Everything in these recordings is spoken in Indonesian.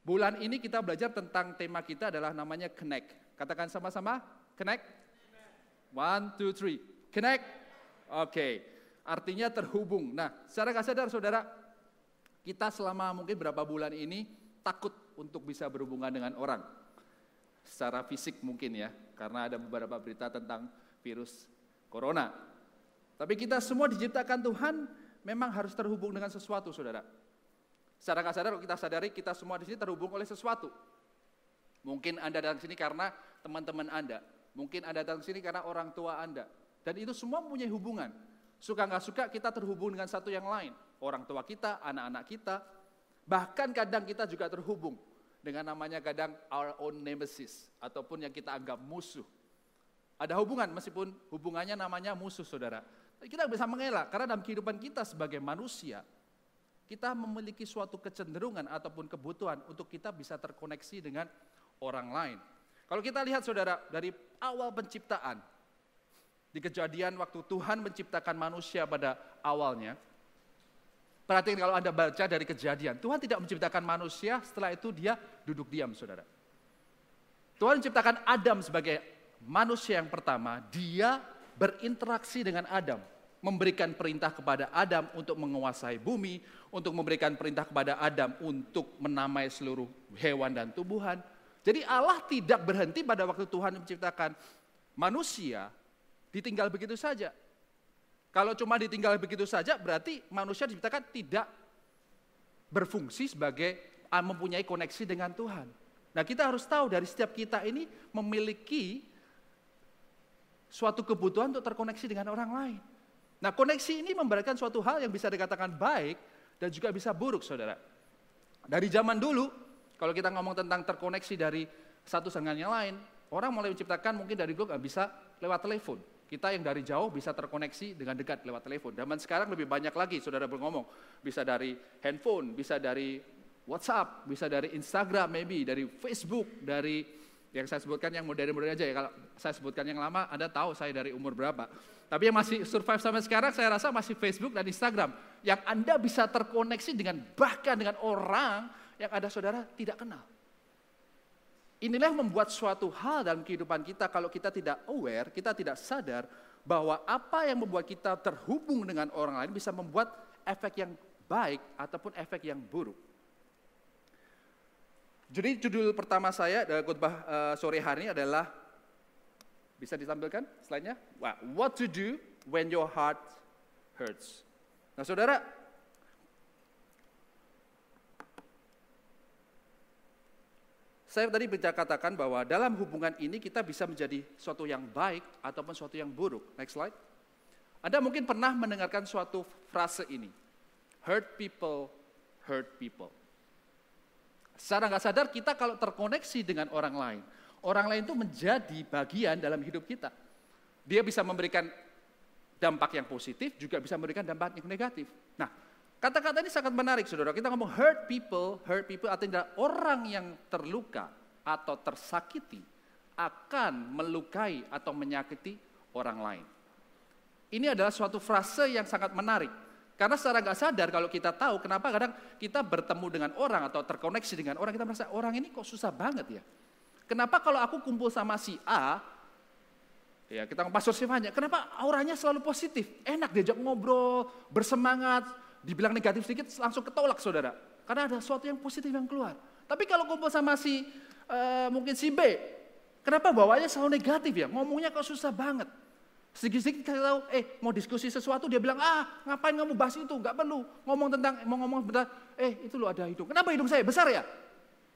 Bulan ini kita belajar tentang tema kita adalah namanya connect. Katakan sama-sama, connect. One, two, three. Connect. Oke, okay. artinya terhubung. Nah, secara gak sadar saudara, kita selama mungkin berapa bulan ini takut untuk bisa berhubungan dengan orang. Secara fisik mungkin ya, karena ada beberapa berita tentang virus corona. Tapi kita semua diciptakan Tuhan memang harus terhubung dengan sesuatu, saudara. Secara nggak sadar kita sadari kita semua di sini terhubung oleh sesuatu. Mungkin Anda datang sini karena teman-teman Anda. Mungkin Anda datang sini karena orang tua Anda. Dan itu semua punya hubungan. Suka nggak suka kita terhubung dengan satu yang lain. Orang tua kita, anak-anak kita. Bahkan kadang kita juga terhubung dengan namanya kadang our own nemesis. Ataupun yang kita anggap musuh. Ada hubungan meskipun hubungannya namanya musuh saudara. Kita bisa mengelak karena dalam kehidupan kita sebagai manusia, kita memiliki suatu kecenderungan ataupun kebutuhan untuk kita bisa terkoneksi dengan orang lain. Kalau kita lihat saudara, dari awal penciptaan, di kejadian waktu Tuhan menciptakan manusia pada awalnya, perhatikan kalau Anda baca dari kejadian, Tuhan tidak menciptakan manusia, setelah itu dia duduk diam saudara. Tuhan menciptakan Adam sebagai manusia yang pertama, dia berinteraksi dengan Adam memberikan perintah kepada Adam untuk menguasai bumi, untuk memberikan perintah kepada Adam untuk menamai seluruh hewan dan tumbuhan. Jadi Allah tidak berhenti pada waktu Tuhan menciptakan manusia, ditinggal begitu saja. Kalau cuma ditinggal begitu saja berarti manusia diciptakan tidak berfungsi sebagai ah, mempunyai koneksi dengan Tuhan. Nah kita harus tahu dari setiap kita ini memiliki suatu kebutuhan untuk terkoneksi dengan orang lain. Nah koneksi ini memberatkan suatu hal yang bisa dikatakan baik dan juga bisa buruk saudara. Dari zaman dulu, kalau kita ngomong tentang terkoneksi dari satu dengan yang lain, orang mulai menciptakan mungkin dari dulu nggak bisa lewat telepon. Kita yang dari jauh bisa terkoneksi dengan dekat lewat telepon. Zaman sekarang lebih banyak lagi, saudara berngomong. Bisa dari handphone, bisa dari WhatsApp, bisa dari Instagram maybe, dari Facebook, dari yang saya sebutkan yang modern-modern aja ya. Kalau saya sebutkan yang lama, Anda tahu saya dari umur berapa. Tapi yang masih survive sampai sekarang saya rasa masih Facebook dan Instagram. Yang Anda bisa terkoneksi dengan bahkan dengan orang yang ada saudara tidak kenal. Inilah yang membuat suatu hal dalam kehidupan kita kalau kita tidak aware, kita tidak sadar bahwa apa yang membuat kita terhubung dengan orang lain bisa membuat efek yang baik ataupun efek yang buruk. Jadi judul pertama saya dalam khotbah uh, sore hari ini adalah bisa ditampilkan slide-nya? What to do when your heart hurts. Nah saudara, saya tadi bisa katakan bahwa dalam hubungan ini kita bisa menjadi suatu yang baik ataupun suatu yang buruk. Next slide. Anda mungkin pernah mendengarkan suatu frase ini. Hurt people, hurt people. Secara nggak sadar kita kalau terkoneksi dengan orang lain, orang lain itu menjadi bagian dalam hidup kita. Dia bisa memberikan dampak yang positif, juga bisa memberikan dampak yang negatif. Nah, kata-kata ini sangat menarik, saudara. Kita ngomong hurt people, hurt people artinya orang yang terluka atau tersakiti akan melukai atau menyakiti orang lain. Ini adalah suatu frase yang sangat menarik. Karena secara nggak sadar kalau kita tahu kenapa kadang kita bertemu dengan orang atau terkoneksi dengan orang, kita merasa orang ini kok susah banget ya. Kenapa kalau aku kumpul sama si A, ya kita pastor Stefania, kenapa auranya selalu positif, enak diajak ngobrol, bersemangat, dibilang negatif sedikit langsung ketolak saudara. Karena ada sesuatu yang positif yang keluar. Tapi kalau kumpul sama si uh, mungkin si B, kenapa bawanya selalu negatif ya? Ngomongnya kok susah banget. Sedikit-sedikit kita tahu, eh mau diskusi sesuatu dia bilang, ah ngapain kamu bahas itu, nggak perlu. Ngomong tentang, mau ngomong bentar, eh itu lo ada hidung. Kenapa hidung saya besar ya?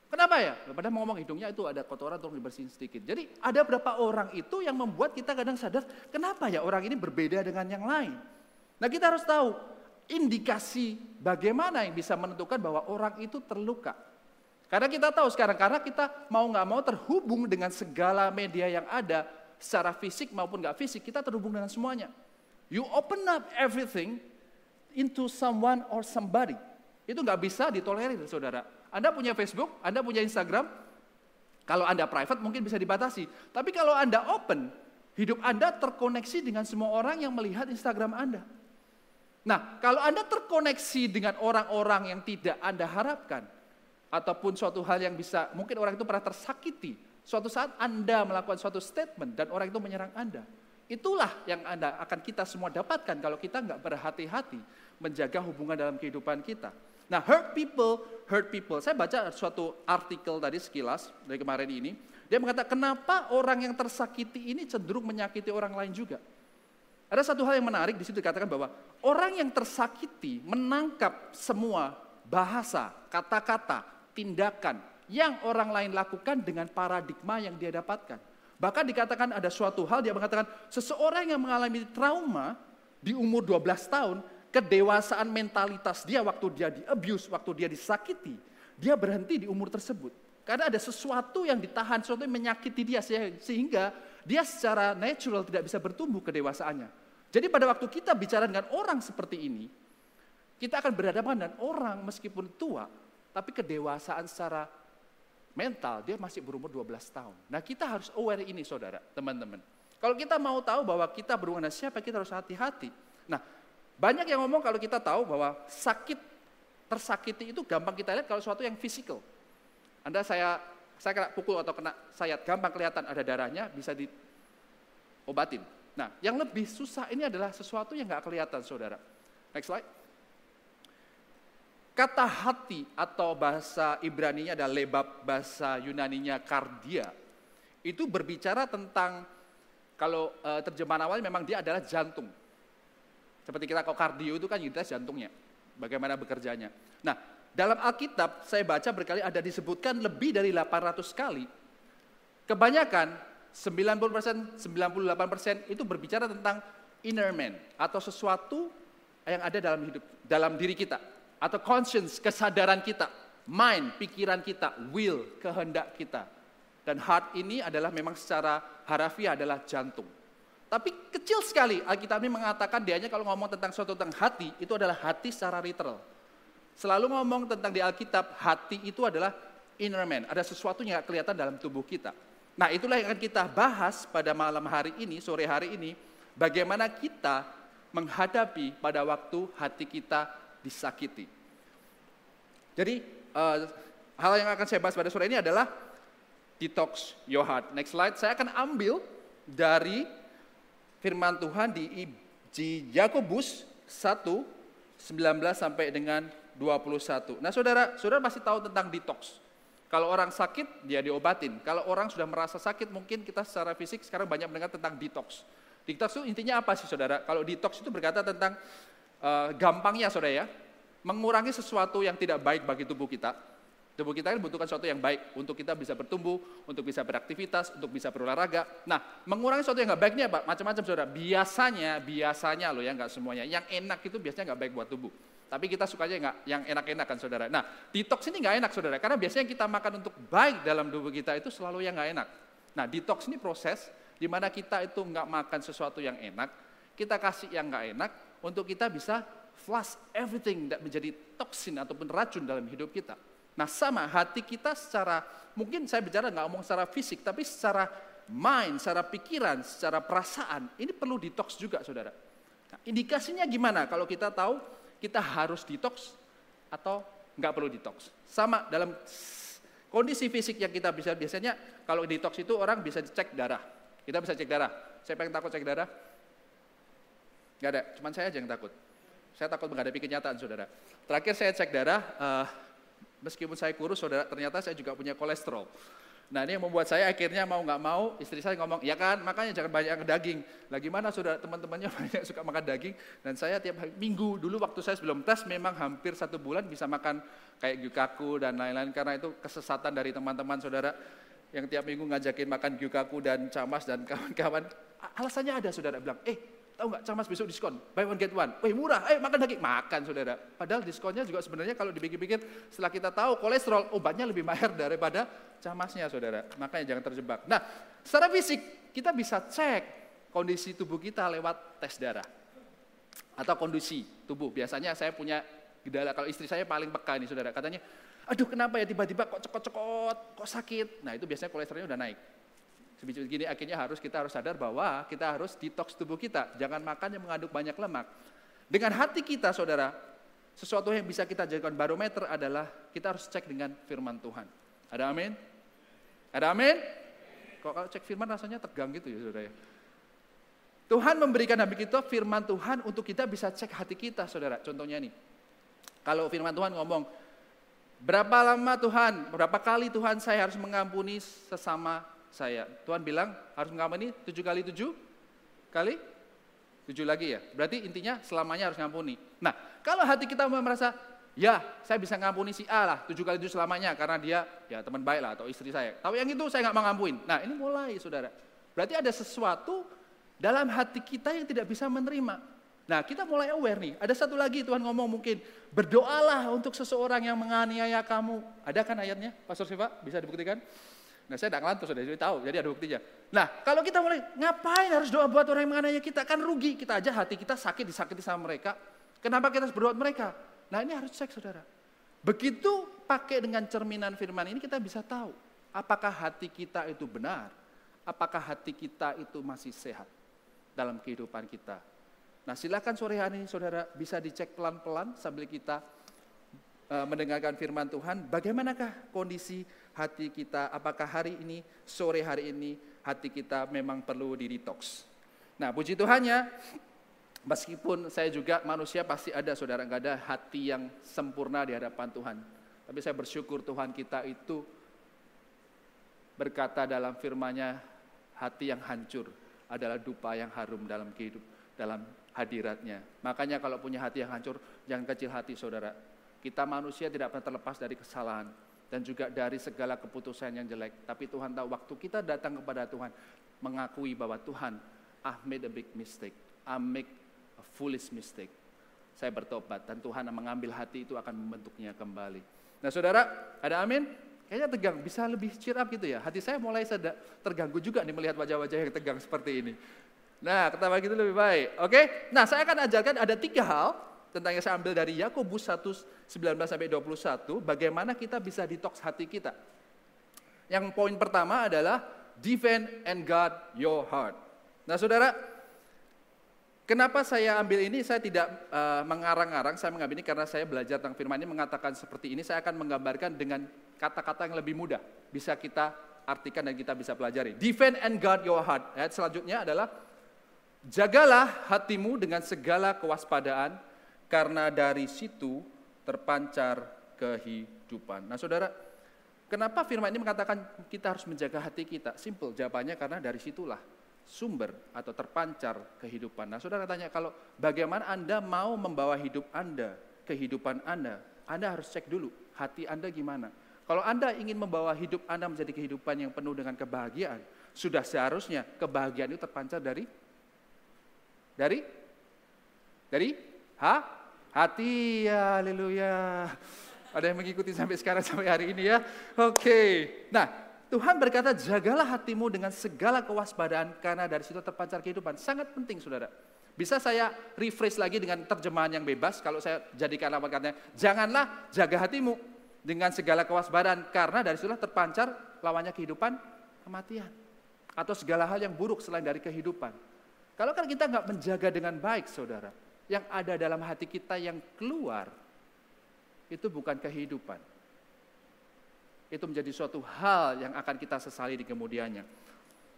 Kenapa ya? Padahal mau ngomong hidungnya itu ada kotoran tolong dibersihin sedikit. Jadi ada berapa orang itu yang membuat kita kadang sadar, kenapa ya orang ini berbeda dengan yang lain. Nah kita harus tahu indikasi bagaimana yang bisa menentukan bahwa orang itu terluka. Karena kita tahu sekarang, karena kita mau nggak mau terhubung dengan segala media yang ada, secara fisik maupun nggak fisik, kita terhubung dengan semuanya. You open up everything into someone or somebody. Itu nggak bisa ditolerir, saudara. Anda punya Facebook, Anda punya Instagram, kalau Anda private mungkin bisa dibatasi. Tapi kalau Anda open, hidup Anda terkoneksi dengan semua orang yang melihat Instagram Anda. Nah, kalau Anda terkoneksi dengan orang-orang yang tidak Anda harapkan, ataupun suatu hal yang bisa, mungkin orang itu pernah tersakiti. Suatu saat Anda melakukan suatu statement dan orang itu menyerang Anda. Itulah yang Anda akan kita semua dapatkan kalau kita nggak berhati-hati menjaga hubungan dalam kehidupan kita. Nah, hurt people, hurt people. Saya baca suatu artikel tadi sekilas dari kemarin ini. Dia mengatakan kenapa orang yang tersakiti ini cenderung menyakiti orang lain juga. Ada satu hal yang menarik di situ dikatakan bahwa orang yang tersakiti menangkap semua bahasa, kata-kata, tindakan yang orang lain lakukan dengan paradigma yang dia dapatkan. Bahkan dikatakan ada suatu hal dia mengatakan seseorang yang mengalami trauma di umur 12 tahun, kedewasaan mentalitas dia waktu dia di abuse, waktu dia disakiti, dia berhenti di umur tersebut. Karena ada sesuatu yang ditahan, sesuatu yang menyakiti dia sehingga dia secara natural tidak bisa bertumbuh kedewasaannya. Jadi pada waktu kita bicara dengan orang seperti ini, kita akan berhadapan dengan orang meskipun tua, tapi kedewasaan secara mental dia masih berumur 12 tahun. Nah kita harus aware ini saudara, teman-teman. Kalau kita mau tahu bahwa kita berhubungan dengan siapa, kita harus hati-hati. Nah banyak yang ngomong kalau kita tahu bahwa sakit, tersakiti itu gampang kita lihat kalau sesuatu yang fisikal. Anda saya saya kena pukul atau kena sayat, gampang kelihatan ada darahnya, bisa diobatin. Nah, yang lebih susah ini adalah sesuatu yang nggak kelihatan, saudara. Next slide. Kata hati atau bahasa Ibrani-nya adalah lebab, bahasa Yunani-nya kardia. Itu berbicara tentang kalau e, terjemahan awalnya memang dia adalah jantung. Seperti kita kalau kardio itu kan identitas jantungnya, bagaimana bekerjanya. Nah, dalam Alkitab saya baca berkali ada disebutkan lebih dari 800 kali. Kebanyakan 90%, 98% itu berbicara tentang inner man atau sesuatu yang ada dalam hidup dalam diri kita atau conscience, kesadaran kita, mind, pikiran kita, will, kehendak kita. Dan heart ini adalah memang secara harafiah adalah jantung. Tapi kecil sekali Alkitab ini mengatakan dianya kalau ngomong tentang suatu tentang hati, itu adalah hati secara literal. Selalu ngomong tentang di Alkitab, hati itu adalah inner man. Ada sesuatu yang kelihatan dalam tubuh kita. Nah itulah yang akan kita bahas pada malam hari ini, sore hari ini. Bagaimana kita menghadapi pada waktu hati kita disakiti. Jadi uh, hal yang akan saya bahas pada sore ini adalah detox your heart. Next slide, saya akan ambil dari firman Tuhan di, Yakobus 1 19 sampai dengan 21. Nah, Saudara, Saudara pasti tahu tentang detox. Kalau orang sakit, dia diobatin. Kalau orang sudah merasa sakit, mungkin kita secara fisik sekarang banyak mendengar tentang detox. Detox itu intinya apa sih, Saudara? Kalau detox itu berkata tentang uh, gampangnya, Saudara ya, mengurangi sesuatu yang tidak baik bagi tubuh kita. Tubuh kita kan butuhkan sesuatu yang baik untuk kita bisa bertumbuh, untuk bisa beraktivitas, untuk bisa berolahraga. Nah, mengurangi sesuatu yang nggak baik ini apa? Macam-macam saudara. Biasanya, biasanya loh ya nggak semuanya. Yang enak itu biasanya nggak baik buat tubuh. Tapi kita sukanya nggak yang enak-enak kan saudara. Nah, detox ini nggak enak saudara, karena biasanya kita makan untuk baik dalam tubuh kita itu selalu yang nggak enak. Nah, detox ini proses di mana kita itu nggak makan sesuatu yang enak, kita kasih yang nggak enak untuk kita bisa flush everything that menjadi toksin ataupun racun dalam hidup kita. Nah sama hati kita secara, mungkin saya bicara nggak ngomong secara fisik, tapi secara mind, secara pikiran, secara perasaan, ini perlu detox juga saudara. Nah, indikasinya gimana kalau kita tahu kita harus detox atau nggak perlu detox. Sama dalam kondisi fisik yang kita bisa biasanya kalau detox itu orang bisa cek darah. Kita bisa cek darah. Saya pengen takut cek darah? Gak ada, cuman saya aja yang takut. Saya takut menghadapi kenyataan, saudara. Terakhir saya cek darah, uh, meskipun saya kurus, saudara, ternyata saya juga punya kolesterol. Nah ini yang membuat saya akhirnya mau nggak mau, istri saya ngomong, ya kan makanya jangan banyak daging. Lah gimana saudara teman-temannya banyak suka makan daging, dan saya tiap hari, minggu dulu waktu saya sebelum tes memang hampir satu bulan bisa makan kayak gyukaku dan lain-lain, karena itu kesesatan dari teman-teman saudara yang tiap minggu ngajakin makan gyukaku dan camas dan kawan-kawan. Alasannya ada saudara bilang, eh Tahu nggak camas besok diskon? Buy one get one. Wih murah, ayo makan daging. Makan saudara. Padahal diskonnya juga sebenarnya kalau dipikir-pikir setelah kita tahu kolesterol, obatnya lebih mahal daripada camasnya saudara. Makanya jangan terjebak. Nah secara fisik kita bisa cek kondisi tubuh kita lewat tes darah. Atau kondisi tubuh. Biasanya saya punya gejala, kalau istri saya paling peka nih saudara. Katanya, aduh kenapa ya tiba-tiba kok cekot-cekot, kok sakit. Nah itu biasanya kolesterolnya udah naik. Begini akhirnya harus kita harus sadar bahwa kita harus detox tubuh kita. Jangan makan yang mengandung banyak lemak. Dengan hati kita saudara, sesuatu yang bisa kita jadikan barometer adalah kita harus cek dengan firman Tuhan. Ada amin? Ada amin? Kok kalau cek firman rasanya tegang gitu ya saudara ya. Tuhan memberikan Nabi kita firman Tuhan untuk kita bisa cek hati kita saudara. Contohnya nih, kalau firman Tuhan ngomong, berapa lama Tuhan, berapa kali Tuhan saya harus mengampuni sesama saya. Tuhan bilang harus mengampuni tujuh kali tujuh kali tujuh lagi ya. Berarti intinya selamanya harus ngampuni. Nah, kalau hati kita merasa, ya saya bisa ngampuni si A lah tujuh kali tujuh selamanya karena dia ya teman baik lah atau istri saya. Tapi yang itu saya nggak mau. Nah ini mulai saudara. Berarti ada sesuatu dalam hati kita yang tidak bisa menerima. Nah kita mulai aware nih, ada satu lagi Tuhan ngomong mungkin, berdoalah untuk seseorang yang menganiaya kamu. Ada kan ayatnya, Pastor Siva? Bisa dibuktikan? Nah saya tidak ngelantur, sudah tahu, jadi ada buktinya. Nah kalau kita mulai, ngapain harus doa buat orang yang menganiaya kita? Kan rugi, kita aja hati kita sakit, disakiti sama mereka. Kenapa kita harus berdoa mereka? Nah ini harus cek saudara. Begitu pakai dengan cerminan firman ini kita bisa tahu, apakah hati kita itu benar, apakah hati kita itu masih sehat dalam kehidupan kita Nah silakan sore hari ini saudara bisa dicek pelan-pelan sambil kita uh, mendengarkan firman Tuhan. Bagaimanakah kondisi hati kita? Apakah hari ini, sore hari ini hati kita memang perlu di detox? Nah puji Tuhannya, meskipun saya juga manusia pasti ada saudara, nggak ada hati yang sempurna di hadapan Tuhan. Tapi saya bersyukur Tuhan kita itu berkata dalam firman-Nya, hati yang hancur adalah dupa yang harum dalam kehidupan dalam hadiratnya. Makanya kalau punya hati yang hancur, jangan kecil hati saudara. Kita manusia tidak pernah terlepas dari kesalahan dan juga dari segala keputusan yang jelek. Tapi Tuhan tahu waktu kita datang kepada Tuhan, mengakui bahwa Tuhan, I made a big mistake, I make a foolish mistake. Saya bertobat dan Tuhan mengambil hati itu akan membentuknya kembali. Nah saudara, ada amin? Kayaknya tegang, bisa lebih cheer up gitu ya. Hati saya mulai terganggu juga nih melihat wajah-wajah yang tegang seperti ini. Nah, ketawa gitu lebih baik. Oke? Nah, saya akan ajarkan ada tiga hal tentang yang saya ambil dari Yakobus 1, 19 sampai 21, bagaimana kita bisa detox hati kita. Yang poin pertama adalah defend and guard your heart. Nah, saudara, kenapa saya ambil ini? Saya tidak uh, mengarang-arang, saya mengambil ini karena saya belajar tentang firman ini mengatakan seperti ini. Saya akan menggambarkan dengan kata-kata yang lebih mudah, bisa kita artikan dan kita bisa pelajari. Defend and guard your heart. Ayat selanjutnya adalah Jagalah hatimu dengan segala kewaspadaan, karena dari situ terpancar kehidupan. Nah saudara, kenapa firman ini mengatakan kita harus menjaga hati kita? Simple, jawabannya karena dari situlah sumber atau terpancar kehidupan. Nah saudara tanya, kalau bagaimana Anda mau membawa hidup Anda, kehidupan Anda, Anda harus cek dulu hati Anda gimana. Kalau Anda ingin membawa hidup Anda menjadi kehidupan yang penuh dengan kebahagiaan, sudah seharusnya kebahagiaan itu terpancar dari dari? Dari? Ha? Hati, ya, haleluya. Ada yang mengikuti sampai sekarang, sampai hari ini ya. Oke. Nah, Tuhan berkata, jagalah hatimu dengan segala kewaspadaan, karena dari situ terpancar kehidupan. Sangat penting, saudara. Bisa saya refresh lagi dengan terjemahan yang bebas, kalau saya jadikan apa katanya, janganlah jaga hatimu dengan segala kewaspadaan, karena dari situlah terpancar lawannya kehidupan, kematian. Atau segala hal yang buruk selain dari kehidupan. Kalau kan kita nggak menjaga dengan baik, saudara, yang ada dalam hati kita yang keluar, itu bukan kehidupan. Itu menjadi suatu hal yang akan kita sesali di kemudiannya.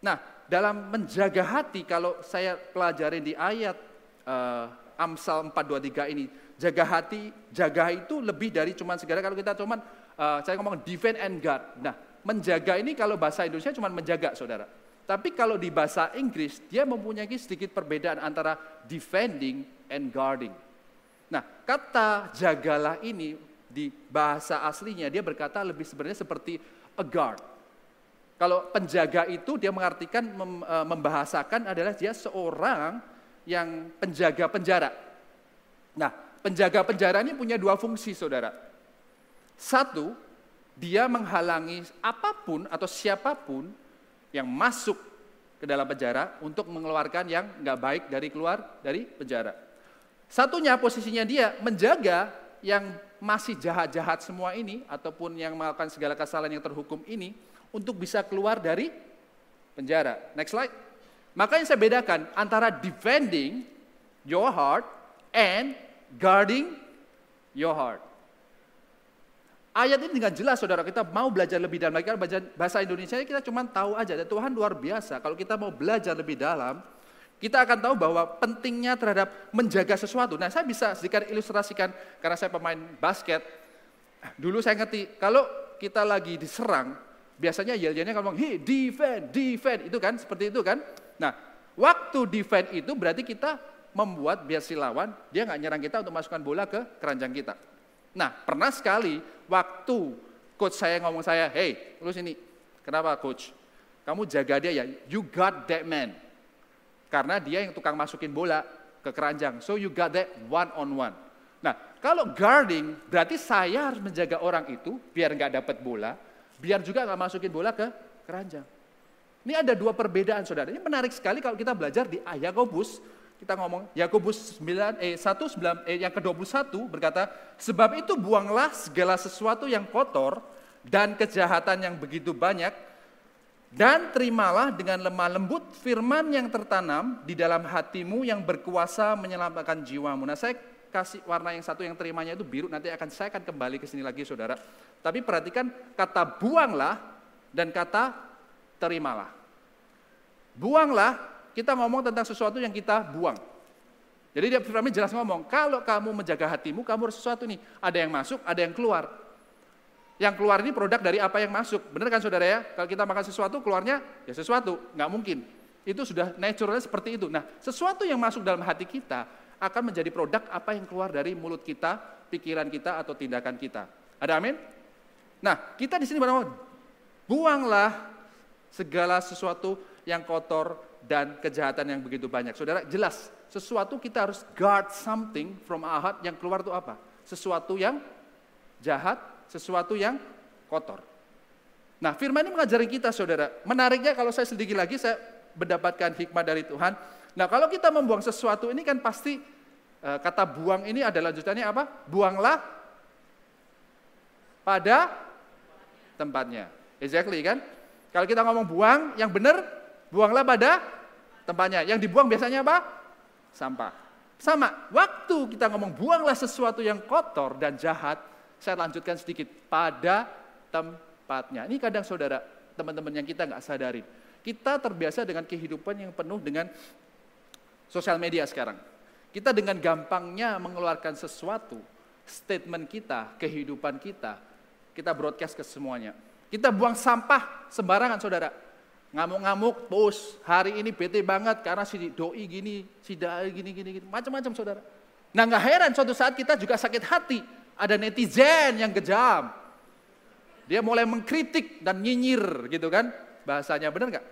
Nah, dalam menjaga hati, kalau saya pelajarin di ayat uh, Amsal 423 ini, jaga hati, jaga itu lebih dari cuman segala kalau kita cuman uh, saya ngomong defend and guard. Nah, menjaga ini kalau bahasa Indonesia cuman menjaga, saudara. Tapi kalau di bahasa Inggris, dia mempunyai sedikit perbedaan antara defending and guarding. Nah, kata jagalah ini di bahasa aslinya dia berkata lebih sebenarnya seperti a guard. Kalau penjaga itu dia mengartikan e, membahasakan adalah dia seorang yang penjaga penjara. Nah, penjaga penjara ini punya dua fungsi, saudara. Satu, dia menghalangi apa pun atau siapa pun yang masuk ke dalam penjara untuk mengeluarkan yang nggak baik dari keluar dari penjara. Satunya posisinya dia menjaga yang masih jahat-jahat semua ini ataupun yang melakukan segala kesalahan yang terhukum ini untuk bisa keluar dari penjara. Next slide. Makanya saya bedakan antara defending your heart and guarding your heart. Ayat ini dengan jelas saudara kita mau belajar lebih dalam lagi bahasa Indonesia kita cuma tahu aja dan Tuhan luar biasa kalau kita mau belajar lebih dalam kita akan tahu bahwa pentingnya terhadap menjaga sesuatu. Nah saya bisa sedikit ilustrasikan karena saya pemain basket. Dulu saya ngerti kalau kita lagi diserang biasanya yel-yelnya ngomong hey defend defend itu kan seperti itu kan. Nah waktu defend itu berarti kita membuat biar si lawan dia nggak nyerang kita untuk masukkan bola ke keranjang kita. Nah, pernah sekali waktu coach saya ngomong saya, hey, lu sini. Kenapa coach? Kamu jaga dia ya, you got that man. Karena dia yang tukang masukin bola ke keranjang. So you got that one on one. Nah, kalau guarding, berarti saya harus menjaga orang itu biar nggak dapat bola, biar juga nggak masukin bola ke keranjang. Ini ada dua perbedaan saudara. Ini menarik sekali kalau kita belajar di Yakobus kita ngomong Yakobus 9 eh 1 9 eh yang ke-21 berkata, "Sebab itu buanglah segala sesuatu yang kotor dan kejahatan yang begitu banyak dan terimalah dengan lemah lembut firman yang tertanam di dalam hatimu yang berkuasa menyelamatkan jiwamu." Nah, saya kasih warna yang satu yang terimanya itu biru nanti akan saya akan kembali ke sini lagi Saudara. Tapi perhatikan kata buanglah dan kata terimalah. Buanglah kita ngomong tentang sesuatu yang kita buang. Jadi dia firman jelas ngomong, kalau kamu menjaga hatimu, kamu harus sesuatu nih. Ada yang masuk, ada yang keluar. Yang keluar ini produk dari apa yang masuk. Benar kan saudara ya? Kalau kita makan sesuatu, keluarnya ya sesuatu. Nggak mungkin. Itu sudah naturalnya seperti itu. Nah, sesuatu yang masuk dalam hati kita akan menjadi produk apa yang keluar dari mulut kita, pikiran kita, atau tindakan kita. Ada amin? Nah, kita di sini berapa? Buanglah segala sesuatu yang kotor dan kejahatan yang begitu banyak. Saudara, jelas sesuatu kita harus guard something from ahad yang keluar itu apa? Sesuatu yang jahat, sesuatu yang kotor. Nah, firman ini mengajari kita, saudara. Menariknya kalau saya sedikit lagi, saya mendapatkan hikmah dari Tuhan. Nah, kalau kita membuang sesuatu ini kan pasti eh, kata buang ini adalah lanjutannya apa? Buanglah pada tempatnya. Exactly kan? Kalau kita ngomong buang, yang benar buanglah pada tempatnya. Yang dibuang biasanya apa? Sampah. Sama, waktu kita ngomong buanglah sesuatu yang kotor dan jahat, saya lanjutkan sedikit, pada tempatnya. Ini kadang saudara, teman-teman yang kita nggak sadarin. Kita terbiasa dengan kehidupan yang penuh dengan sosial media sekarang. Kita dengan gampangnya mengeluarkan sesuatu, statement kita, kehidupan kita, kita broadcast ke semuanya. Kita buang sampah sembarangan saudara ngamuk-ngamuk, bos hari ini bete banget karena si doi gini, si dai gini, gini, gini, macam-macam saudara. Nah nggak heran suatu saat kita juga sakit hati, ada netizen yang kejam. Dia mulai mengkritik dan nyinyir gitu kan, bahasanya benar nggak?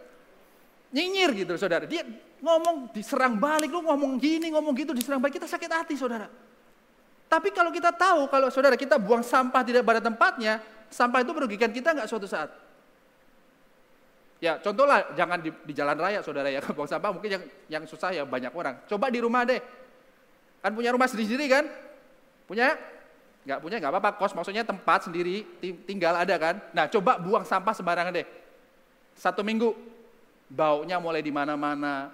Nyinyir gitu saudara, dia ngomong diserang balik, lu ngomong gini, ngomong gitu diserang balik, kita sakit hati saudara. Tapi kalau kita tahu, kalau saudara kita buang sampah tidak pada tempatnya, sampah itu merugikan kita nggak suatu saat? Ya contohlah jangan di, di jalan raya saudara ya, buang sampah mungkin yang, yang susah ya banyak orang. Coba di rumah deh. Kan punya rumah sendiri-sendiri kan? Punya? Nggak punya nggak apa-apa, kos maksudnya tempat sendiri, tinggal ada kan? Nah coba buang sampah sembarangan deh. Satu minggu, baunya mulai di mana-mana,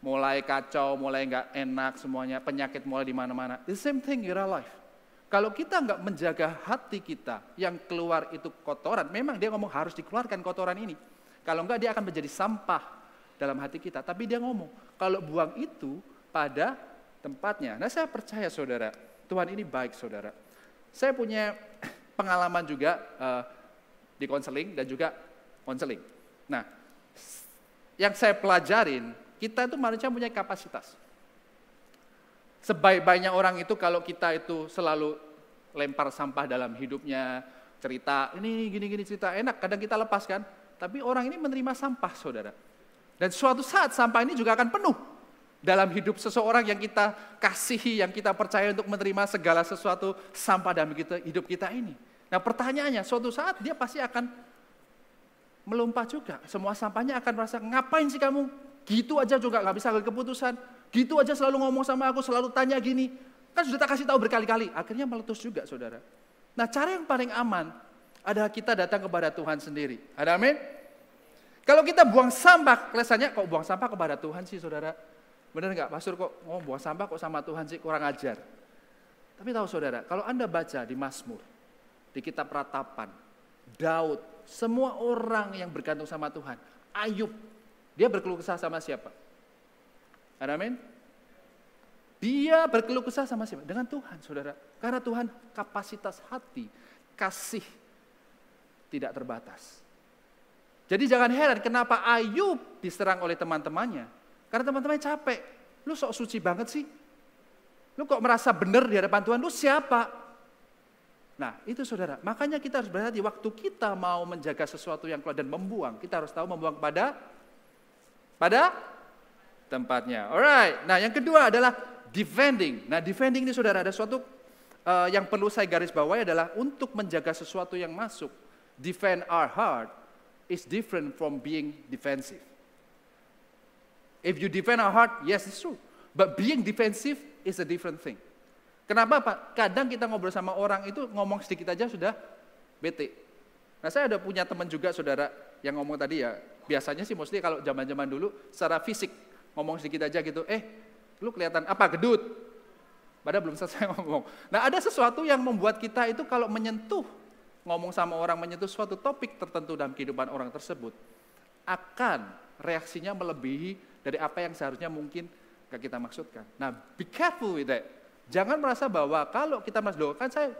mulai kacau, mulai nggak enak semuanya, penyakit mulai di mana-mana. The same thing in our life. Kalau kita nggak menjaga hati kita, yang keluar itu kotoran, memang dia ngomong harus dikeluarkan kotoran ini. Kalau enggak dia akan menjadi sampah dalam hati kita. Tapi dia ngomong, kalau buang itu pada tempatnya. Nah saya percaya saudara, Tuhan ini baik saudara. Saya punya pengalaman juga uh, di konseling dan juga konseling. Nah, yang saya pelajarin, kita itu manusia punya kapasitas. Sebaik-baiknya orang itu kalau kita itu selalu lempar sampah dalam hidupnya, cerita ini gini-gini cerita enak, kadang kita lepaskan. Tapi orang ini menerima sampah, saudara. Dan suatu saat sampah ini juga akan penuh dalam hidup seseorang yang kita kasihi, yang kita percaya untuk menerima segala sesuatu sampah dalam hidup kita ini. Nah pertanyaannya, suatu saat dia pasti akan melompat juga. Semua sampahnya akan merasa, ngapain sih kamu? Gitu aja juga nggak bisa ambil keputusan. Gitu aja selalu ngomong sama aku, selalu tanya gini. Kan sudah tak kasih tahu berkali-kali. Akhirnya meletus juga saudara. Nah cara yang paling aman adalah kita datang kepada Tuhan sendiri. Ada amin? Kalau kita buang sampah, kelihatannya kok buang sampah kepada Tuhan sih saudara? Benar nggak? Pastor kok ngomong buang sampah kok sama Tuhan sih kurang ajar. Tapi tahu saudara, kalau Anda baca di Mazmur, di kitab ratapan, Daud, semua orang yang bergantung sama Tuhan, Ayub, dia berkeluh kesah sama siapa? Amin. Dia berkeluh kesah sama siapa? Dengan Tuhan, saudara. Karena Tuhan kapasitas hati, kasih tidak terbatas. Jadi jangan heran kenapa Ayub diserang oleh teman-temannya. Karena teman-temannya capek. Lu sok suci banget sih. Lu kok merasa benar di hadapan Tuhan? Lu siapa? Nah itu saudara, makanya kita harus berhati waktu kita mau menjaga sesuatu yang keluar dan membuang, kita harus tahu membuang pada pada tempatnya. Alright, nah yang kedua adalah defending. Nah, defending ini saudara ada suatu uh, yang perlu saya garis bawahi adalah untuk menjaga sesuatu yang masuk. Defend our heart is different from being defensive. If you defend our heart, yes, it's true. But being defensive is a different thing. Kenapa Pak? Kadang kita ngobrol sama orang itu ngomong sedikit aja sudah bete. Nah saya ada punya teman juga saudara yang ngomong tadi ya, biasanya sih mostly kalau zaman-zaman dulu secara fisik ngomong sedikit aja gitu, eh lu kelihatan apa gedut. Padahal belum selesai ngomong. Nah ada sesuatu yang membuat kita itu kalau menyentuh, ngomong sama orang menyentuh suatu topik tertentu dalam kehidupan orang tersebut, akan reaksinya melebihi dari apa yang seharusnya mungkin kita maksudkan. Nah be careful with that. Jangan merasa bahwa kalau kita merasa, kan saya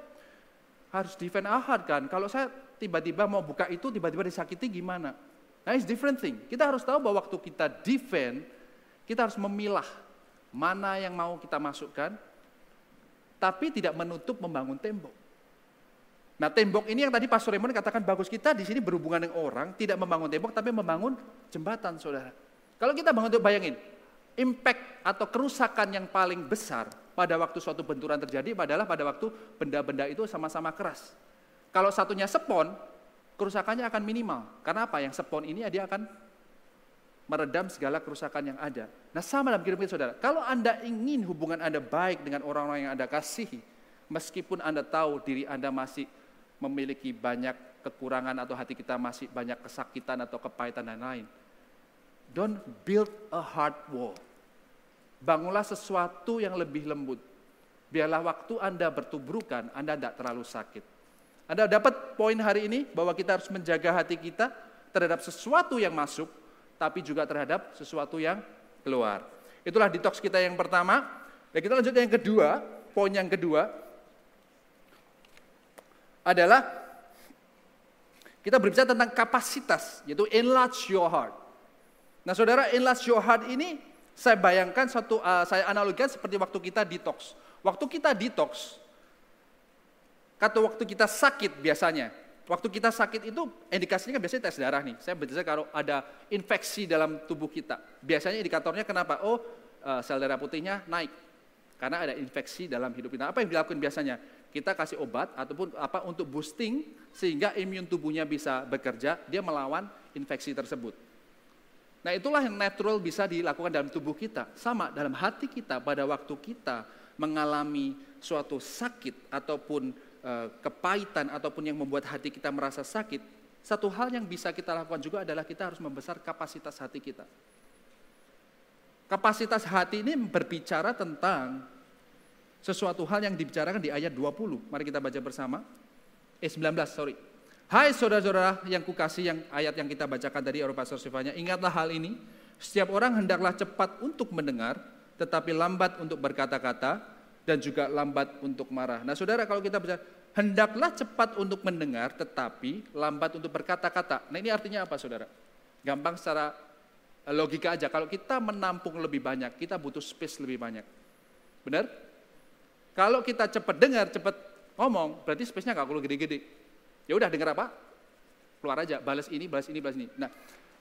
harus defend ahad kan, kalau saya tiba-tiba mau buka itu, tiba-tiba disakiti gimana? Nah it's different thing. Kita harus tahu bahwa waktu kita defend, kita harus memilah mana yang mau kita masukkan, tapi tidak menutup membangun tembok. Nah tembok ini yang tadi Pastor Raymond katakan bagus kita di sini berhubungan dengan orang, tidak membangun tembok tapi membangun jembatan saudara. Kalau kita bangun tembok bayangin, impact atau kerusakan yang paling besar pada waktu suatu benturan terjadi adalah pada waktu benda-benda itu sama-sama keras. Kalau satunya sepon, kerusakannya akan minimal. Karena apa? Yang sepon ini dia akan meredam segala kerusakan yang ada. Nah sama dalam kehidupan saudara, kalau Anda ingin hubungan Anda baik dengan orang-orang yang Anda kasihi, meskipun Anda tahu diri Anda masih memiliki banyak kekurangan atau hati kita masih banyak kesakitan atau kepahitan dan lain, don't build a hard wall. Bangunlah sesuatu yang lebih lembut. Biarlah waktu Anda bertubrukan, Anda tidak terlalu sakit. Anda dapat poin hari ini bahwa kita harus menjaga hati kita terhadap sesuatu yang masuk, tapi juga terhadap sesuatu yang keluar. Itulah detox kita yang pertama. Dan kita lanjut yang kedua, poin yang kedua adalah kita berbicara tentang kapasitas, yaitu enlarge your heart. Nah saudara, your heart ini saya bayangkan satu, uh, saya analogikan seperti waktu kita detox. Waktu kita detox, atau waktu kita sakit biasanya, Waktu kita sakit itu indikasinya biasanya tes darah nih. Saya biasanya kalau ada infeksi dalam tubuh kita. Biasanya indikatornya kenapa? Oh eh, sel darah putihnya naik. Karena ada infeksi dalam hidup kita. Apa yang dilakukan biasanya? Kita kasih obat ataupun apa untuk boosting sehingga imun tubuhnya bisa bekerja, dia melawan infeksi tersebut. Nah itulah yang natural bisa dilakukan dalam tubuh kita. Sama dalam hati kita pada waktu kita mengalami suatu sakit ataupun Eh, kepahitan ataupun yang membuat hati kita merasa sakit, satu hal yang bisa kita lakukan juga adalah kita harus membesar kapasitas hati kita. Kapasitas hati ini berbicara tentang sesuatu hal yang dibicarakan di ayat 20. Mari kita baca bersama. Eh 19, sorry. Hai saudara-saudara yang kukasih yang ayat yang kita bacakan tadi Eropa Sifanya, ingatlah hal ini. Setiap orang hendaklah cepat untuk mendengar, tetapi lambat untuk berkata-kata, dan juga lambat untuk marah. Nah saudara kalau kita bicara, hendaklah cepat untuk mendengar tetapi lambat untuk berkata-kata. Nah ini artinya apa saudara? Gampang secara eh, logika aja, kalau kita menampung lebih banyak, kita butuh space lebih banyak. Benar? Kalau kita cepat dengar, cepat ngomong, berarti space-nya nggak perlu gede-gede. Ya udah dengar apa? Keluar aja, balas ini, balas ini, balas ini. Nah,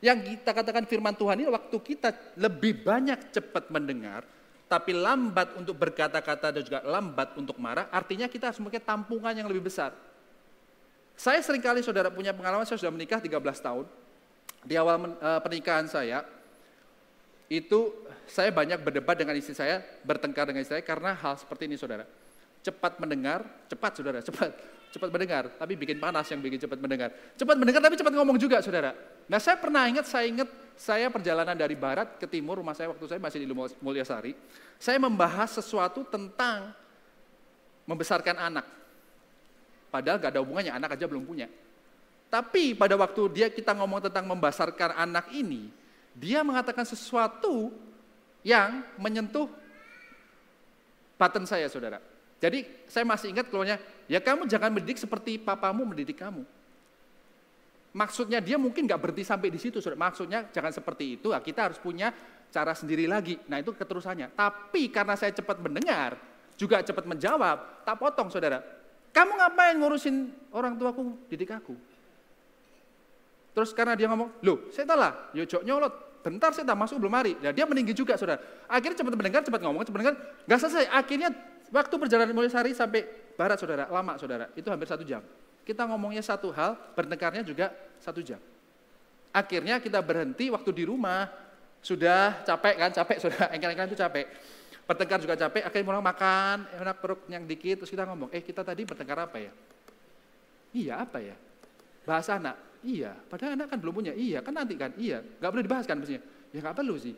yang kita katakan firman Tuhan ini waktu kita lebih banyak cepat mendengar, tapi lambat untuk berkata-kata dan juga lambat untuk marah, artinya kita harus memiliki tampungan yang lebih besar. Saya sering kali saudara punya pengalaman, saya sudah menikah 13 tahun. Di awal eh, pernikahan saya, itu saya banyak berdebat dengan istri saya, bertengkar dengan istri saya karena hal seperti ini saudara. Cepat mendengar, cepat saudara, cepat. Cepat mendengar, tapi bikin panas yang bikin cepat mendengar. Cepat mendengar tapi cepat ngomong juga saudara. Nah saya pernah ingat, saya ingat saya perjalanan dari barat ke timur, rumah saya waktu saya masih di Mulyasari. Saya membahas sesuatu tentang membesarkan anak. Padahal gak ada hubungannya, anak aja belum punya. Tapi pada waktu dia kita ngomong tentang membesarkan anak ini, dia mengatakan sesuatu yang menyentuh button saya, saudara. Jadi saya masih ingat keluarnya, ya kamu jangan mendidik seperti papamu mendidik kamu. Maksudnya dia mungkin nggak berhenti sampai di situ, saudara. Maksudnya jangan seperti itu, nah, kita harus punya cara sendiri lagi. Nah itu keterusannya. Tapi karena saya cepat mendengar, juga cepat menjawab, tak potong saudara. Kamu ngapain ngurusin orang tuaku, didik aku? Terus karena dia ngomong, loh saya lah, yuk nyolot, bentar saya tak masuk belum hari. Nah, dia meninggi juga saudara. Akhirnya cepat mendengar, cepat ngomong, cepat mendengar, nggak selesai. Akhirnya waktu perjalanan mulai sehari sampai barat saudara, lama saudara, itu hampir satu jam. Kita ngomongnya satu hal, bertengkarnya juga satu jam. Akhirnya kita berhenti waktu di rumah, sudah capek kan, capek sudah, engkel-engkel itu capek. Bertengkar juga capek, akhirnya mulai makan, enak perut yang dikit, terus kita ngomong, eh kita tadi bertengkar apa ya? Iya apa ya? Bahasa anak, iya. Padahal anak kan belum punya, iya. Kan nanti kan, iya. Gak boleh dibahas kan mestinya. Ya gak perlu sih.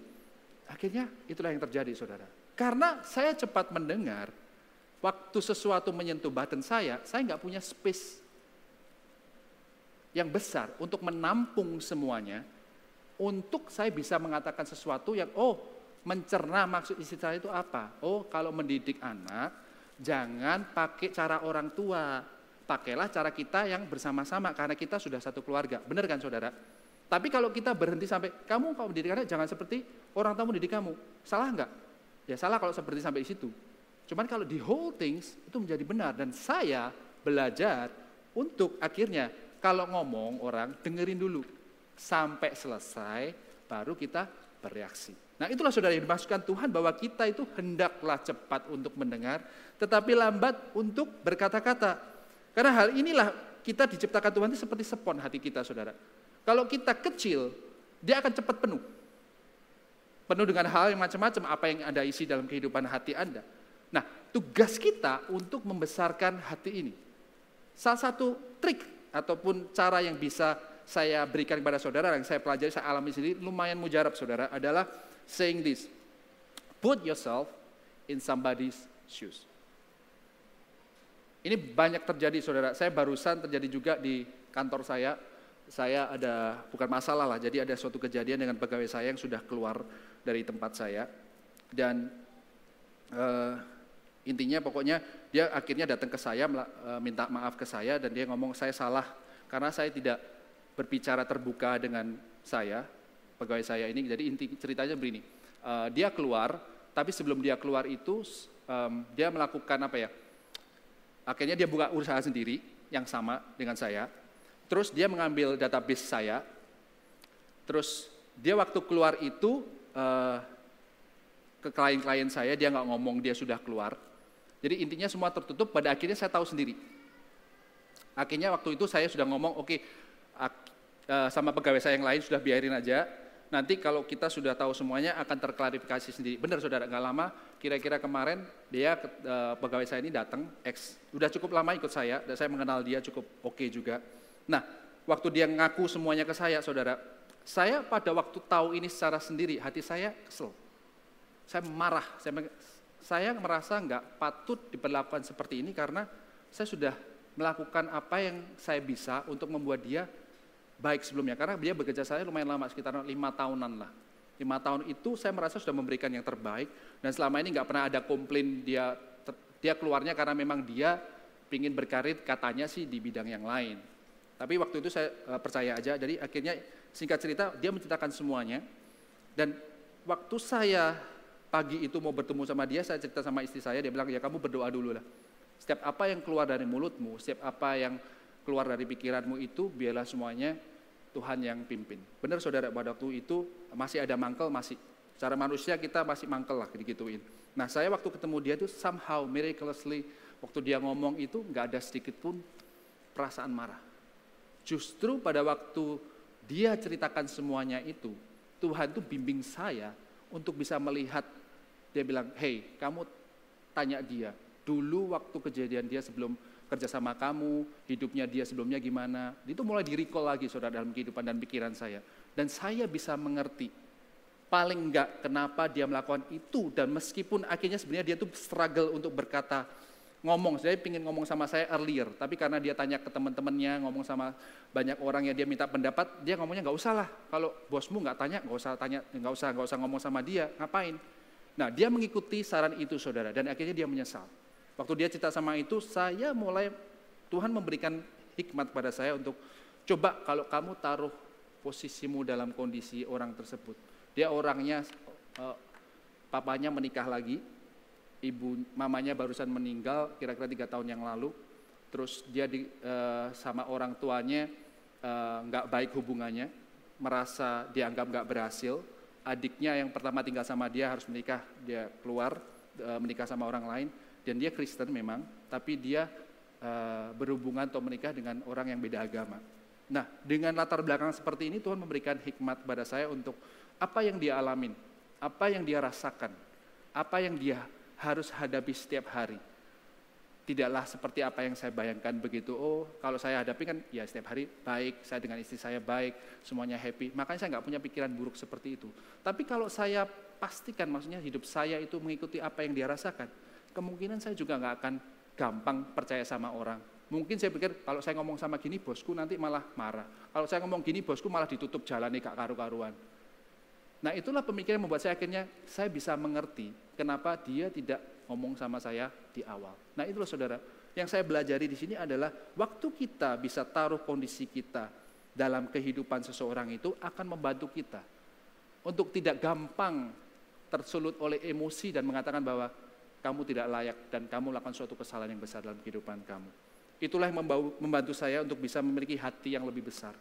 Akhirnya itulah yang terjadi saudara. Karena saya cepat mendengar, waktu sesuatu menyentuh batin saya, saya nggak punya space yang besar untuk menampung semuanya, untuk saya bisa mengatakan sesuatu yang, oh mencerna maksud istri saya itu apa? Oh kalau mendidik anak, jangan pakai cara orang tua, pakailah cara kita yang bersama-sama, karena kita sudah satu keluarga. Benar kan saudara? Tapi kalau kita berhenti sampai, kamu kalau mendidik anak jangan seperti orang tamu didik kamu. Salah enggak? Ya salah kalau seperti sampai di situ. Cuman kalau di whole things itu menjadi benar. Dan saya belajar untuk akhirnya kalau ngomong orang dengerin dulu sampai selesai baru kita bereaksi. Nah itulah saudara yang dimaksudkan Tuhan bahwa kita itu hendaklah cepat untuk mendengar tetapi lambat untuk berkata-kata. Karena hal inilah kita diciptakan Tuhan itu seperti sepon hati kita saudara. Kalau kita kecil dia akan cepat penuh. Penuh dengan hal yang macam-macam apa yang ada isi dalam kehidupan hati Anda. Nah tugas kita untuk membesarkan hati ini. Salah satu trik ataupun cara yang bisa saya berikan kepada saudara yang saya pelajari, saya alami sendiri lumayan mujarab saudara adalah saying this. Put yourself in somebody's shoes. Ini banyak terjadi saudara. Saya barusan terjadi juga di kantor saya. Saya ada bukan masalah lah. Jadi ada suatu kejadian dengan pegawai saya yang sudah keluar dari tempat saya dan uh, Intinya pokoknya dia akhirnya datang ke saya e, minta maaf ke saya dan dia ngomong saya salah karena saya tidak berbicara terbuka dengan saya pegawai saya ini. Jadi inti ceritanya begini, uh, dia keluar tapi sebelum dia keluar itu dia melakukan apa ya? Akhirnya dia buka usaha sendiri yang sama dengan saya. Terus dia mengambil database saya. Terus dia waktu keluar itu uh, ke klien-klien saya dia nggak ngomong dia sudah keluar jadi intinya semua tertutup, pada akhirnya saya tahu sendiri. Akhirnya waktu itu saya sudah ngomong, oke, okay, eh, sama pegawai saya yang lain sudah biarin aja, nanti kalau kita sudah tahu semuanya akan terklarifikasi sendiri. Benar saudara, nggak lama, kira-kira kemarin dia eh, pegawai saya ini datang, X, udah cukup lama ikut saya, dan saya mengenal dia cukup oke okay juga. Nah, waktu dia ngaku semuanya ke saya, saudara, saya pada waktu tahu ini secara sendiri, hati saya kesel. Saya marah, saya saya merasa nggak patut diperlakukan seperti ini karena saya sudah melakukan apa yang saya bisa untuk membuat dia baik sebelumnya. Karena dia bekerja saya lumayan lama, sekitar lima tahunan lah. Lima tahun itu saya merasa sudah memberikan yang terbaik dan selama ini nggak pernah ada komplain dia dia keluarnya karena memang dia ingin berkarir katanya sih di bidang yang lain. Tapi waktu itu saya uh, percaya aja, jadi akhirnya singkat cerita dia menceritakan semuanya dan waktu saya pagi itu mau bertemu sama dia, saya cerita sama istri saya, dia bilang, ya kamu berdoa dulu lah. Setiap apa yang keluar dari mulutmu, setiap apa yang keluar dari pikiranmu itu, biarlah semuanya Tuhan yang pimpin. Benar saudara, pada waktu itu masih ada mangkel, masih. Secara manusia kita masih mangkel lah, digituin. Nah saya waktu ketemu dia itu somehow miraculously, waktu dia ngomong itu nggak ada sedikit pun perasaan marah. Justru pada waktu dia ceritakan semuanya itu, Tuhan tuh bimbing saya untuk bisa melihat dia bilang, hey kamu tanya dia, dulu waktu kejadian dia sebelum kerja sama kamu, hidupnya dia sebelumnya gimana. Itu mulai di recall lagi saudara dalam kehidupan dan pikiran saya. Dan saya bisa mengerti, paling enggak kenapa dia melakukan itu. Dan meskipun akhirnya sebenarnya dia tuh struggle untuk berkata, ngomong, saya ingin ngomong sama saya earlier, tapi karena dia tanya ke teman-temannya, ngomong sama banyak orang yang dia minta pendapat, dia ngomongnya nggak usah lah. Kalau bosmu nggak tanya, nggak usah tanya, nggak usah nggak usah ngomong sama dia, ngapain? Nah, dia mengikuti saran itu, saudara, dan akhirnya dia menyesal. Waktu dia cerita sama itu, saya mulai Tuhan memberikan hikmat pada saya untuk coba kalau kamu taruh posisimu dalam kondisi orang tersebut. Dia orangnya, uh, papanya menikah lagi, ibu mamanya barusan meninggal kira-kira tiga tahun yang lalu terus dia di, uh, sama orang tuanya eh, nggak uh, baik hubungannya merasa dianggap nggak berhasil adiknya yang pertama tinggal sama dia harus menikah dia keluar uh, menikah sama orang lain dan dia Kristen memang tapi dia uh, berhubungan atau menikah dengan orang yang beda agama nah dengan latar belakang seperti ini Tuhan memberikan hikmat pada saya untuk apa yang dia alamin apa yang dia rasakan apa yang dia harus hadapi setiap hari. Tidaklah seperti apa yang saya bayangkan begitu. Oh, kalau saya hadapi kan ya setiap hari baik, saya dengan istri saya baik, semuanya happy. Makanya saya nggak punya pikiran buruk seperti itu. Tapi kalau saya pastikan, maksudnya hidup saya itu mengikuti apa yang dia rasakan, kemungkinan saya juga nggak akan gampang percaya sama orang. Mungkin saya pikir kalau saya ngomong sama gini bosku nanti malah marah. Kalau saya ngomong gini bosku malah ditutup jalan nih kak karu-karuan. Nah itulah pemikiran yang membuat saya akhirnya saya bisa mengerti kenapa dia tidak ngomong sama saya di awal. Nah itulah saudara, yang saya belajari di sini adalah waktu kita bisa taruh kondisi kita dalam kehidupan seseorang itu akan membantu kita untuk tidak gampang tersulut oleh emosi dan mengatakan bahwa kamu tidak layak dan kamu melakukan suatu kesalahan yang besar dalam kehidupan kamu. Itulah yang membantu saya untuk bisa memiliki hati yang lebih besar,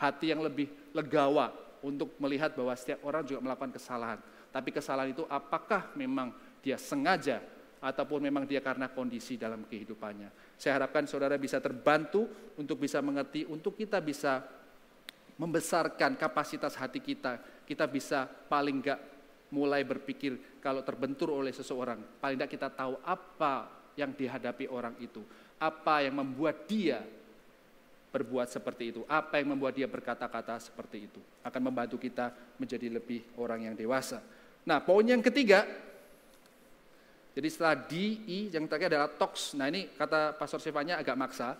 hati yang lebih legawa, untuk melihat bahwa setiap orang juga melakukan kesalahan. Tapi kesalahan itu apakah memang dia sengaja ataupun memang dia karena kondisi dalam kehidupannya. Saya harapkan saudara bisa terbantu untuk bisa mengerti, untuk kita bisa membesarkan kapasitas hati kita. Kita bisa paling enggak mulai berpikir kalau terbentur oleh seseorang, paling enggak kita tahu apa yang dihadapi orang itu. Apa yang membuat dia berbuat seperti itu? Apa yang membuat dia berkata-kata seperti itu? Akan membantu kita menjadi lebih orang yang dewasa. Nah, poin yang ketiga, jadi setelah D, I, yang terakhir adalah TOX. Nah ini kata Pastor Sivanya agak maksa.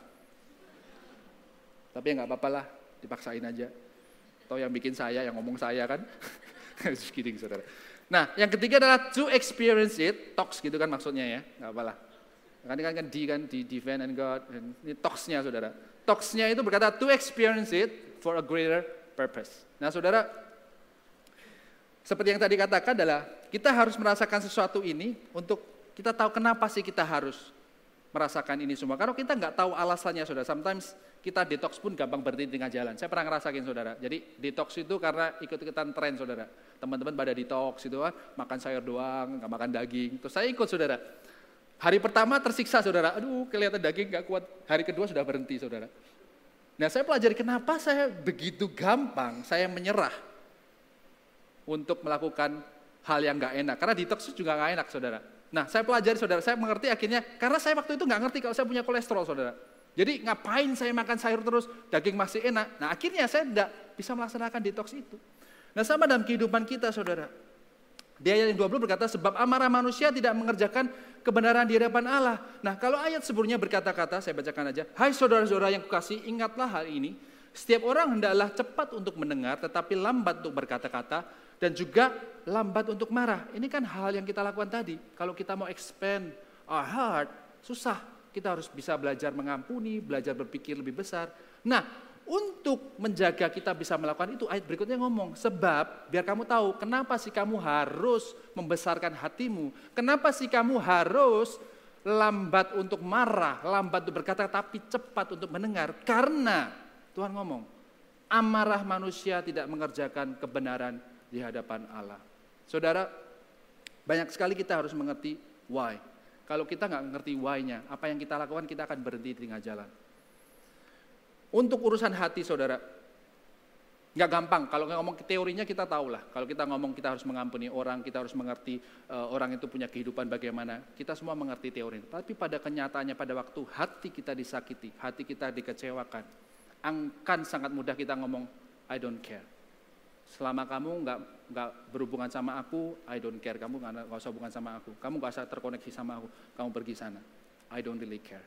Tapi ya nggak apa-apa lah, dipaksain aja. Atau yang bikin saya, yang ngomong saya kan. Just kidding, saudara. Nah, yang ketiga adalah to experience it, TOX gitu kan maksudnya ya, nggak apa-apa lah. Kan kan, kan D kan, D, divine and God. Ini TOX-nya saudara. Toksnya itu berkata to experience it for a greater purpose. Nah saudara, seperti yang tadi katakan adalah kita harus merasakan sesuatu ini untuk kita tahu kenapa sih kita harus merasakan ini semua. Karena kita nggak tahu alasannya saudara. Sometimes kita detox pun gampang berhenti di tengah jalan. Saya pernah ngerasain saudara. Jadi detox itu karena ikut-ikutan tren saudara. Teman-teman pada detox itu kan makan sayur doang, nggak makan daging. Terus saya ikut saudara. Hari pertama tersiksa saudara, aduh kelihatan daging gak kuat. Hari kedua sudah berhenti saudara. Nah saya pelajari kenapa saya begitu gampang saya menyerah untuk melakukan hal yang gak enak. Karena detox juga gak enak saudara. Nah saya pelajari saudara, saya mengerti akhirnya karena saya waktu itu gak ngerti kalau saya punya kolesterol saudara. Jadi ngapain saya makan sayur terus, daging masih enak. Nah akhirnya saya tidak bisa melaksanakan detox itu. Nah sama dalam kehidupan kita saudara. Di ayat yang 20 berkata, sebab amarah manusia tidak mengerjakan kebenaran di hadapan Allah. Nah kalau ayat sebelumnya berkata-kata, saya bacakan aja. Hai saudara-saudara yang kukasih, ingatlah hal ini. Setiap orang hendaklah cepat untuk mendengar, tetapi lambat untuk berkata-kata, dan juga lambat untuk marah. Ini kan hal yang kita lakukan tadi. Kalau kita mau expand our heart, susah. Kita harus bisa belajar mengampuni, belajar berpikir lebih besar. Nah, untuk menjaga kita bisa melakukan itu, ayat berikutnya ngomong, sebab biar kamu tahu kenapa sih kamu harus membesarkan hatimu, kenapa sih kamu harus lambat untuk marah, lambat untuk berkata, tapi cepat untuk mendengar. Karena Tuhan ngomong, amarah manusia tidak mengerjakan kebenaran di hadapan Allah. Saudara, banyak sekali kita harus mengerti why. Kalau kita nggak ngerti why-nya, apa yang kita lakukan kita akan berhenti di tengah jalan. Untuk urusan hati saudara, nggak gampang. Kalau ngomong teorinya kita tahu lah. Kalau kita ngomong kita harus mengampuni orang, kita harus mengerti uh, orang itu punya kehidupan bagaimana. Kita semua mengerti teori. Tapi pada kenyataannya pada waktu hati kita disakiti, hati kita dikecewakan, akan sangat mudah kita ngomong I don't care. Selama kamu nggak nggak berhubungan sama aku, I don't care. Kamu nggak usah hubungan sama aku. Kamu nggak usah terkoneksi sama aku. Kamu pergi sana. I don't really care.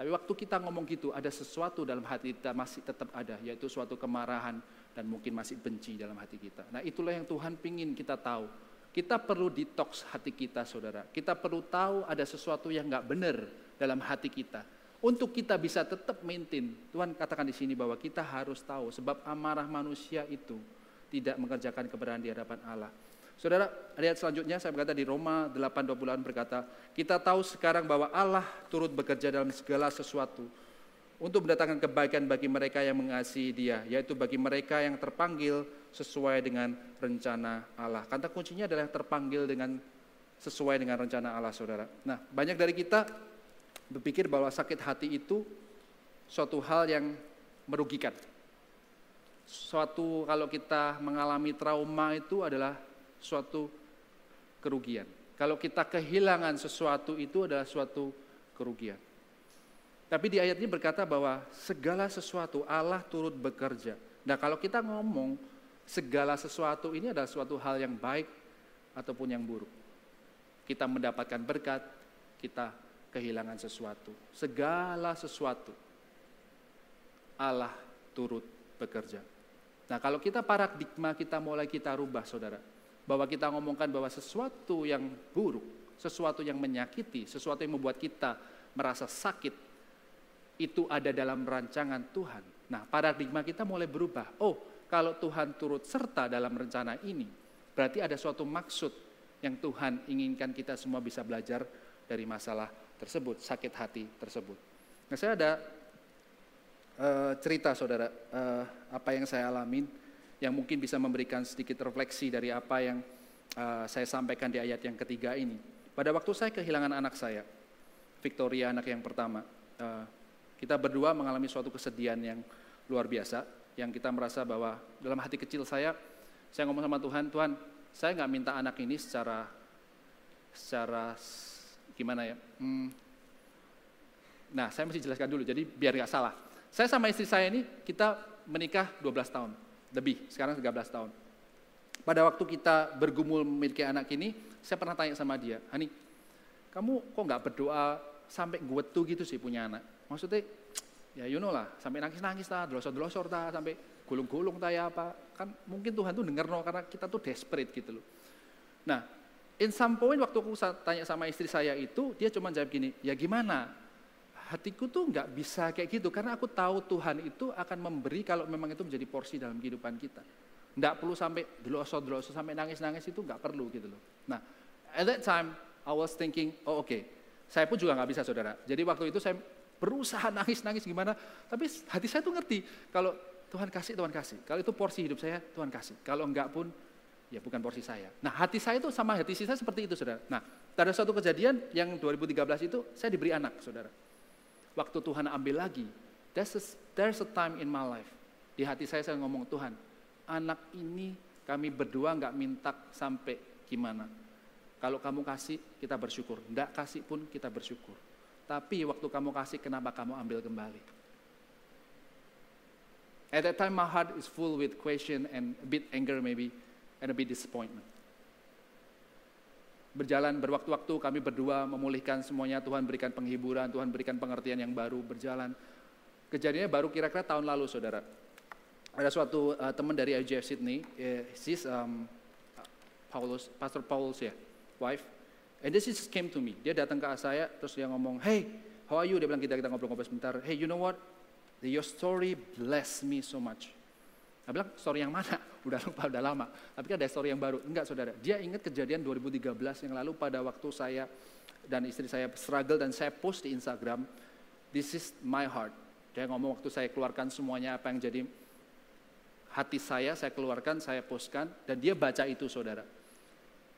Tapi waktu kita ngomong gitu, ada sesuatu dalam hati kita masih tetap ada, yaitu suatu kemarahan dan mungkin masih benci dalam hati kita. Nah itulah yang Tuhan pingin kita tahu. Kita perlu detox hati kita, saudara. Kita perlu tahu ada sesuatu yang nggak benar dalam hati kita. Untuk kita bisa tetap maintain, Tuhan katakan di sini bahwa kita harus tahu sebab amarah manusia itu tidak mengerjakan kebenaran di hadapan Allah. Saudara, lihat selanjutnya saya berkata di Roma 8:28 berkata, kita tahu sekarang bahwa Allah turut bekerja dalam segala sesuatu untuk mendatangkan kebaikan bagi mereka yang mengasihi Dia, yaitu bagi mereka yang terpanggil sesuai dengan rencana Allah. Kata kuncinya adalah terpanggil dengan sesuai dengan rencana Allah, Saudara. Nah, banyak dari kita berpikir bahwa sakit hati itu suatu hal yang merugikan. Suatu kalau kita mengalami trauma itu adalah suatu kerugian. Kalau kita kehilangan sesuatu itu adalah suatu kerugian. Tapi di ayat ini berkata bahwa segala sesuatu Allah turut bekerja. Nah kalau kita ngomong segala sesuatu ini adalah suatu hal yang baik ataupun yang buruk. Kita mendapatkan berkat, kita kehilangan sesuatu. Segala sesuatu Allah turut bekerja. Nah kalau kita paradigma kita mulai kita rubah saudara bahwa kita ngomongkan bahwa sesuatu yang buruk, sesuatu yang menyakiti, sesuatu yang membuat kita merasa sakit, itu ada dalam rancangan Tuhan. Nah, paradigma kita mulai berubah. Oh, kalau Tuhan turut serta dalam rencana ini, berarti ada suatu maksud yang Tuhan inginkan kita semua bisa belajar dari masalah tersebut, sakit hati tersebut. Nah, saya ada uh, cerita saudara, uh, apa yang saya alamin yang mungkin bisa memberikan sedikit refleksi dari apa yang uh, saya sampaikan di ayat yang ketiga ini. Pada waktu saya kehilangan anak saya, Victoria anak yang pertama, uh, kita berdua mengalami suatu kesedihan yang luar biasa, yang kita merasa bahwa dalam hati kecil saya, saya ngomong sama Tuhan, Tuhan, saya nggak minta anak ini secara secara gimana ya? Hmm, nah, saya mesti jelaskan dulu, jadi biar nggak salah. Saya sama istri saya ini kita menikah 12 tahun lebih, sekarang 13 tahun. Pada waktu kita bergumul memiliki anak ini, saya pernah tanya sama dia, Hani, kamu kok nggak berdoa sampai gue tuh gitu sih punya anak? Maksudnya, ya you know lah, sampai nangis-nangis lah, delosor-delosor lah, sampai gulung-gulung tak ya apa. Kan mungkin Tuhan tuh denger no, karena kita tuh desperate gitu loh. Nah, in some point waktu aku tanya sama istri saya itu, dia cuma jawab gini, ya gimana? Hatiku tuh nggak bisa kayak gitu karena aku tahu Tuhan itu akan memberi kalau memang itu menjadi porsi dalam kehidupan kita. Nggak perlu sampai delosor delosor sampai nangis nangis itu nggak perlu gitu loh. Nah, at that time I was thinking, oh oke, okay. saya pun juga nggak bisa saudara. Jadi waktu itu saya berusaha nangis nangis gimana, tapi hati saya tuh ngerti kalau Tuhan kasih Tuhan kasih. Kalau itu porsi hidup saya Tuhan kasih. Kalau enggak pun ya bukan porsi saya. Nah hati saya itu sama hati saya seperti itu saudara. Nah pada suatu kejadian yang 2013 itu saya diberi anak saudara waktu Tuhan ambil lagi, there's a, there's a time in my life. Di hati saya saya ngomong, Tuhan, anak ini kami berdua nggak minta sampai gimana. Kalau kamu kasih, kita bersyukur. Nggak kasih pun kita bersyukur. Tapi waktu kamu kasih, kenapa kamu ambil kembali? At that time my heart is full with question and a bit anger maybe, and a bit disappointment berjalan berwaktu-waktu kami berdua memulihkan semuanya. Tuhan berikan penghiburan Tuhan berikan pengertian yang baru berjalan. Kejadiannya baru kira-kira tahun lalu saudara. Ada suatu uh, teman dari IGF Sydney uh, she's um, Paulus Pastor Paulus ya wife. And this is came to me. Dia datang ke saya terus dia ngomong hey how are you? Dia bilang kita kita ngobrol-ngobrol sebentar. Hey you know what? Your story bless me so much Dia bilang, story yang mana? Udah lupa, udah lama. Tapi kan ada story yang baru. Enggak saudara, dia ingat kejadian 2013 yang lalu pada waktu saya dan istri saya struggle dan saya post di Instagram, this is my heart. Dia ngomong waktu saya keluarkan semuanya apa yang jadi hati saya, saya keluarkan, saya postkan, dan dia baca itu saudara.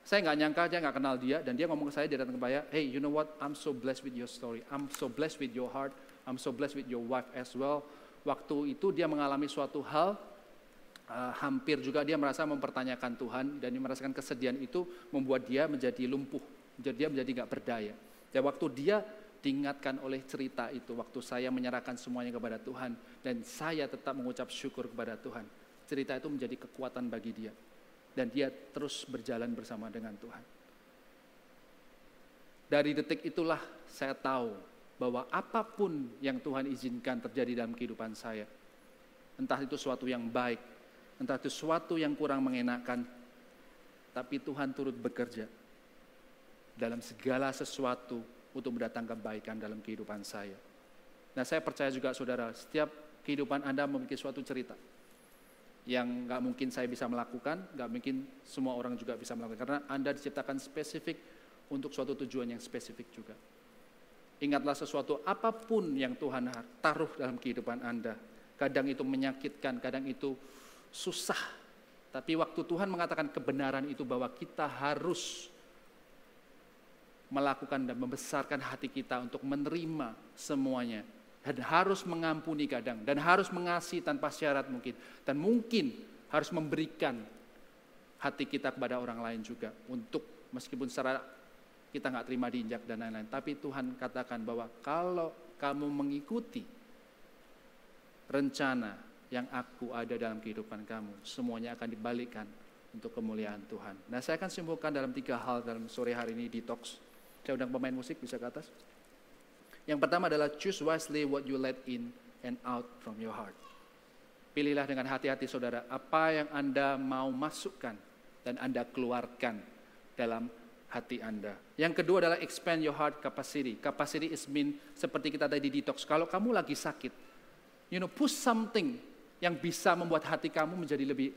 Saya nggak nyangka dia nggak kenal dia, dan dia ngomong ke saya, dia datang ke saya, hey you know what, I'm so blessed with your story, I'm so blessed with your heart, I'm so blessed with your wife as well. Waktu itu dia mengalami suatu hal uh, hampir juga dia merasa mempertanyakan Tuhan dan dia merasakan kesedihan itu membuat dia menjadi lumpuh, jadi dia menjadi nggak berdaya. Dan waktu dia diingatkan oleh cerita itu, waktu saya menyerahkan semuanya kepada Tuhan dan saya tetap mengucap syukur kepada Tuhan, cerita itu menjadi kekuatan bagi dia dan dia terus berjalan bersama dengan Tuhan. Dari detik itulah saya tahu bahwa apa pun yang Tuhan izinkan terjadi dalam kehidupan saya, entah itu suatu yang baik, entah itu suatu yang kurang mengenakan, tapi Tuhan turut bekerja dalam segala sesuatu untuk mendatangkan kebaikan dalam kehidupan saya. Nah saya percaya juga saudara, setiap kehidupan Anda memiliki suatu cerita yang nggak mungkin saya bisa melakukan, nggak mungkin semua orang juga bisa melakukan karena Anda diciptakan spesifik untuk suatu tujuan yang spesifik juga. Ingatlah sesuatu apa pun yang Tuhan taruh dalam kehidupan Anda. Kadang itu menyakitkan, kadang itu susah. Tapi waktu Tuhan mengatakan kebenaran itu bahwa kita harus melakukan dan membesarkan hati kita untuk menerima semuanya. Dan harus mengampuni kadang dan harus mengasihi tanpa syarat mungkin. Dan mungkin harus memberikan hati kita kepada orang lain juga untuk meskipun secara kita nggak terima diinjak dan lain-lain. Tapi Tuhan katakan bahwa kalau kamu mengikuti rencana yang aku ada dalam kehidupan kamu semuanya akan dibalikkan untuk kemuliaan Tuhan. Nah saya akan simpulkan dalam tiga hal dalam sore hari ini detox. Saya undang pemain musik bisa ke atas. Yang pertama adalah choose wisely what you let in and out from your heart. Pilihlah dengan hati-hati saudara apa yang Anda mau masukkan dan Anda keluarkan dalam hati Anda. Yang kedua adalah expand your heart capacity. Capacity is mean seperti kita tadi detox. Kalau kamu lagi sakit, you know, push something yang bisa membuat hati kamu menjadi lebih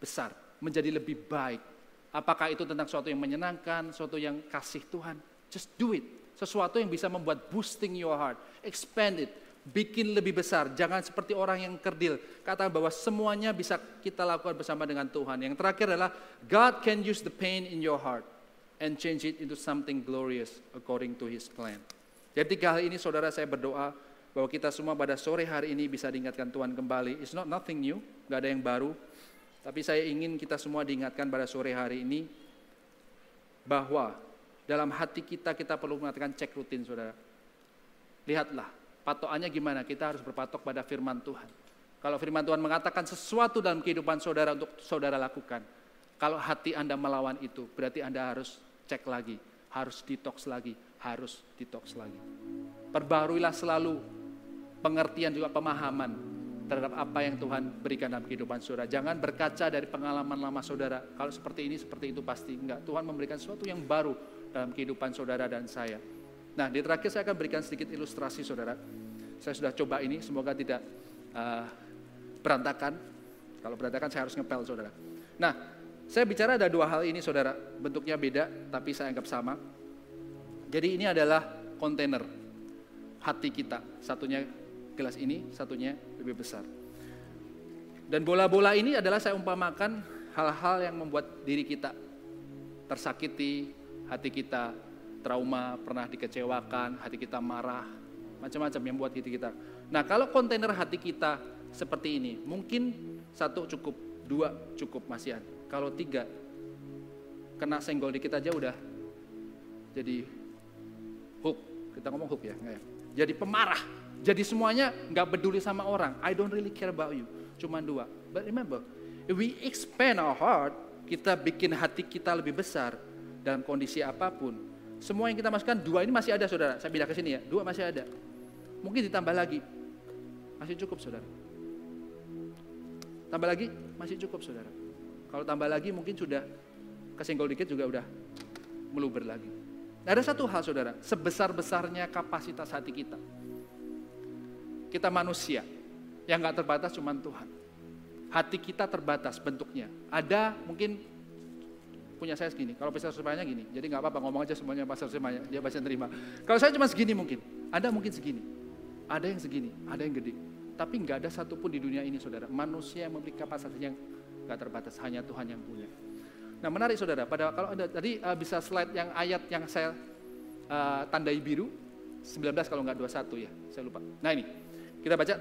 besar, menjadi lebih baik. Apakah itu tentang sesuatu yang menyenangkan, sesuatu yang kasih Tuhan? Just do it. Sesuatu yang bisa membuat boosting your heart. Expand it. Bikin lebih besar. Jangan seperti orang yang kerdil. Kata bahwa semuanya bisa kita lakukan bersama dengan Tuhan. Yang terakhir adalah God can use the pain in your heart and change it into something glorious according to his plan. Jadi tiga hal ini saudara saya berdoa bahwa kita semua pada sore hari ini bisa diingatkan Tuhan kembali. It's not nothing new, gak ada yang baru. Tapi saya ingin kita semua diingatkan pada sore hari ini bahwa dalam hati kita, kita perlu mengatakan cek rutin saudara. Lihatlah, patokannya gimana? Kita harus berpatok pada firman Tuhan. Kalau firman Tuhan mengatakan sesuatu dalam kehidupan saudara untuk saudara lakukan. Kalau hati Anda melawan itu, berarti Anda harus cek lagi. Harus detox lagi, harus detox lagi. Perbaruilah selalu pengertian juga pemahaman terhadap apa yang Tuhan berikan dalam kehidupan saudara. Jangan berkaca dari pengalaman lama saudara. Kalau seperti ini, seperti itu pasti enggak. Tuhan memberikan sesuatu yang baru dalam kehidupan saudara dan saya. Nah, di terakhir saya akan berikan sedikit ilustrasi saudara. Saya sudah coba ini, semoga tidak uh, berantakan. Kalau berantakan saya harus ngepel saudara. Nah, saya bicara ada dua hal ini saudara, bentuknya beda tapi saya anggap sama. Jadi ini adalah kontainer hati kita. Satunya gelas ini, satunya lebih besar. Dan bola-bola ini adalah saya umpamakan hal-hal yang membuat diri kita tersakiti, hati kita trauma, pernah dikecewakan, hati kita marah, macam-macam yang buat hati kita. Nah kalau kontainer hati kita seperti ini, mungkin satu cukup, dua cukup masihan. Kalau tiga, kena senggol dikit aja udah jadi hook. Kita ngomong hook ya, ya? Jadi pemarah. Jadi semuanya nggak peduli sama orang. I don't really care about you. Cuma dua. But remember, if we expand our heart, kita bikin hati kita lebih besar, dalam kondisi apa pun. Semua yang kita masukkan, dua ini masih ada saudara. Saya pindah ke sini ya, dua masih ada. Mungkin ditambah lagi, masih cukup saudara. Tambah lagi, masih cukup saudara. Kalau tambah lagi mungkin sudah kesenggol dikit juga udah meluber lagi. Ada satu hal saudara, sebesar-besarnya kapasitas hati kita. Kita manusia, yang gak terbatas cuma Tuhan. Hati kita terbatas bentuknya. Ada mungkin punya saya segini. Kalau pastor semuanya gini. Jadi nggak apa-apa ngomong aja semuanya pastor semuanya. Dia pasti terima. Kalau saya cuma segini mungkin. Anda mungkin segini. Ada yang segini, ada yang gede. Tapi nggak ada satupun di dunia ini saudara. Manusia yang memiliki kapasitas yang nggak terbatas. Hanya Tuhan yang punya. Nah menarik saudara. Pada kalau ada tadi uh, bisa slide yang ayat yang saya uh, tandai biru. 19 kalau nggak 21 ya. Saya lupa. Nah ini. Kita baca.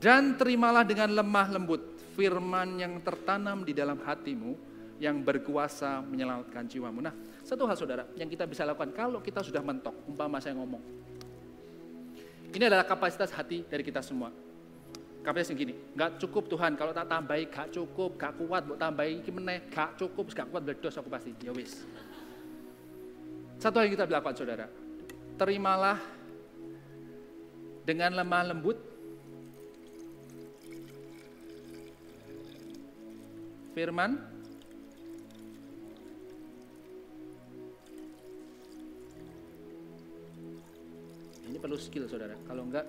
Dan terimalah dengan lemah lembut firman yang tertanam di dalam hatimu yang berkuasa menyelamatkan jiwamu. Nah, satu hal saudara yang kita bisa lakukan kalau kita sudah mentok, umpama saya ngomong. Ini adalah kapasitas hati dari kita semua. Kapasitas yang gini, nggak cukup Tuhan kalau tak tambahi, gak cukup, gak kuat, buat tambahi, gimana, gak cukup, gak kuat berdos aku pasti, ya wis. Satu yang kita lakukan saudara, terimalah dengan lemah lembut. Firman. Ini perlu skill saudara. Kalau enggak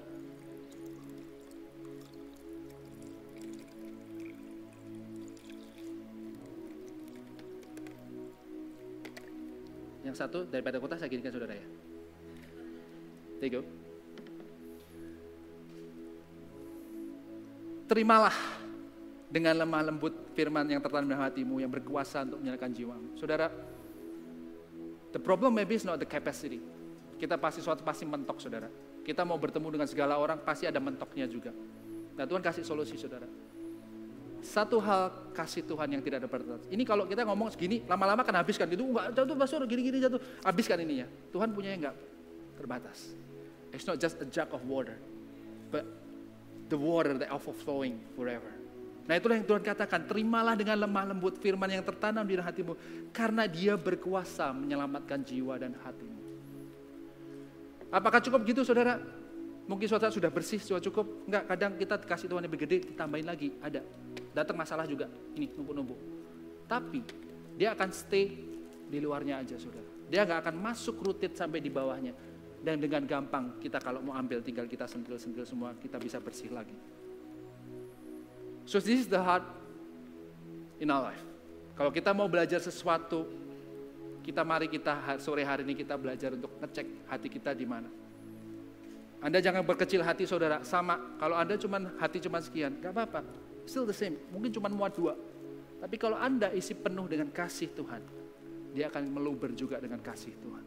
yang satu daripada kota saya ginikan saudara ya. There you terimalah dengan lemah lembut firman yang tertanam dalam hatimu yang berkuasa untuk menyelamatkan jiwamu. Saudara, the problem maybe is not the capacity. Kita pasti suatu pasti mentok, saudara. Kita mau bertemu dengan segala orang pasti ada mentoknya juga. Nah Tuhan kasih solusi, saudara. Satu hal kasih Tuhan yang tidak ada batas. Ini kalau kita ngomong segini, lama-lama kan habiskan gitu. Enggak jatuh basur, gini-gini jatuh. Habiskan ini ya. Tuhan punya enggak terbatas. It's not just a jug of water, but the water that overflowing forever. Nah itulah yang Tuhan katakan, terimalah dengan lemah lembut firman yang tertanam di dalam hatimu. Karena dia berkuasa menyelamatkan jiwa dan hatimu. Apakah cukup gitu saudara? Mungkin saudara sudah bersih, sudah cukup. Enggak, kadang kita kasih Tuhan yang bergede, ditambahin lagi. Ada. Datang masalah juga. Ini, numpuk-numpuk. Tapi, dia akan stay di luarnya aja saudara. Dia nggak akan masuk rutit sampai di bawahnya. Dan dengan gampang kita kalau mau ambil tinggal kita sentil-sentil semua, kita bisa bersih lagi. So this is the heart in our life. Kalau kita mau belajar sesuatu, kita mari kita sore hari ini kita belajar untuk ngecek hati kita di mana. Anda jangan berkecil hati saudara, sama. Kalau Anda cuman hati cuman sekian, gak apa-apa. Still the same, mungkin cuma muat dua. Tapi kalau Anda isi penuh dengan kasih Tuhan, dia akan meluber juga dengan kasih Tuhan.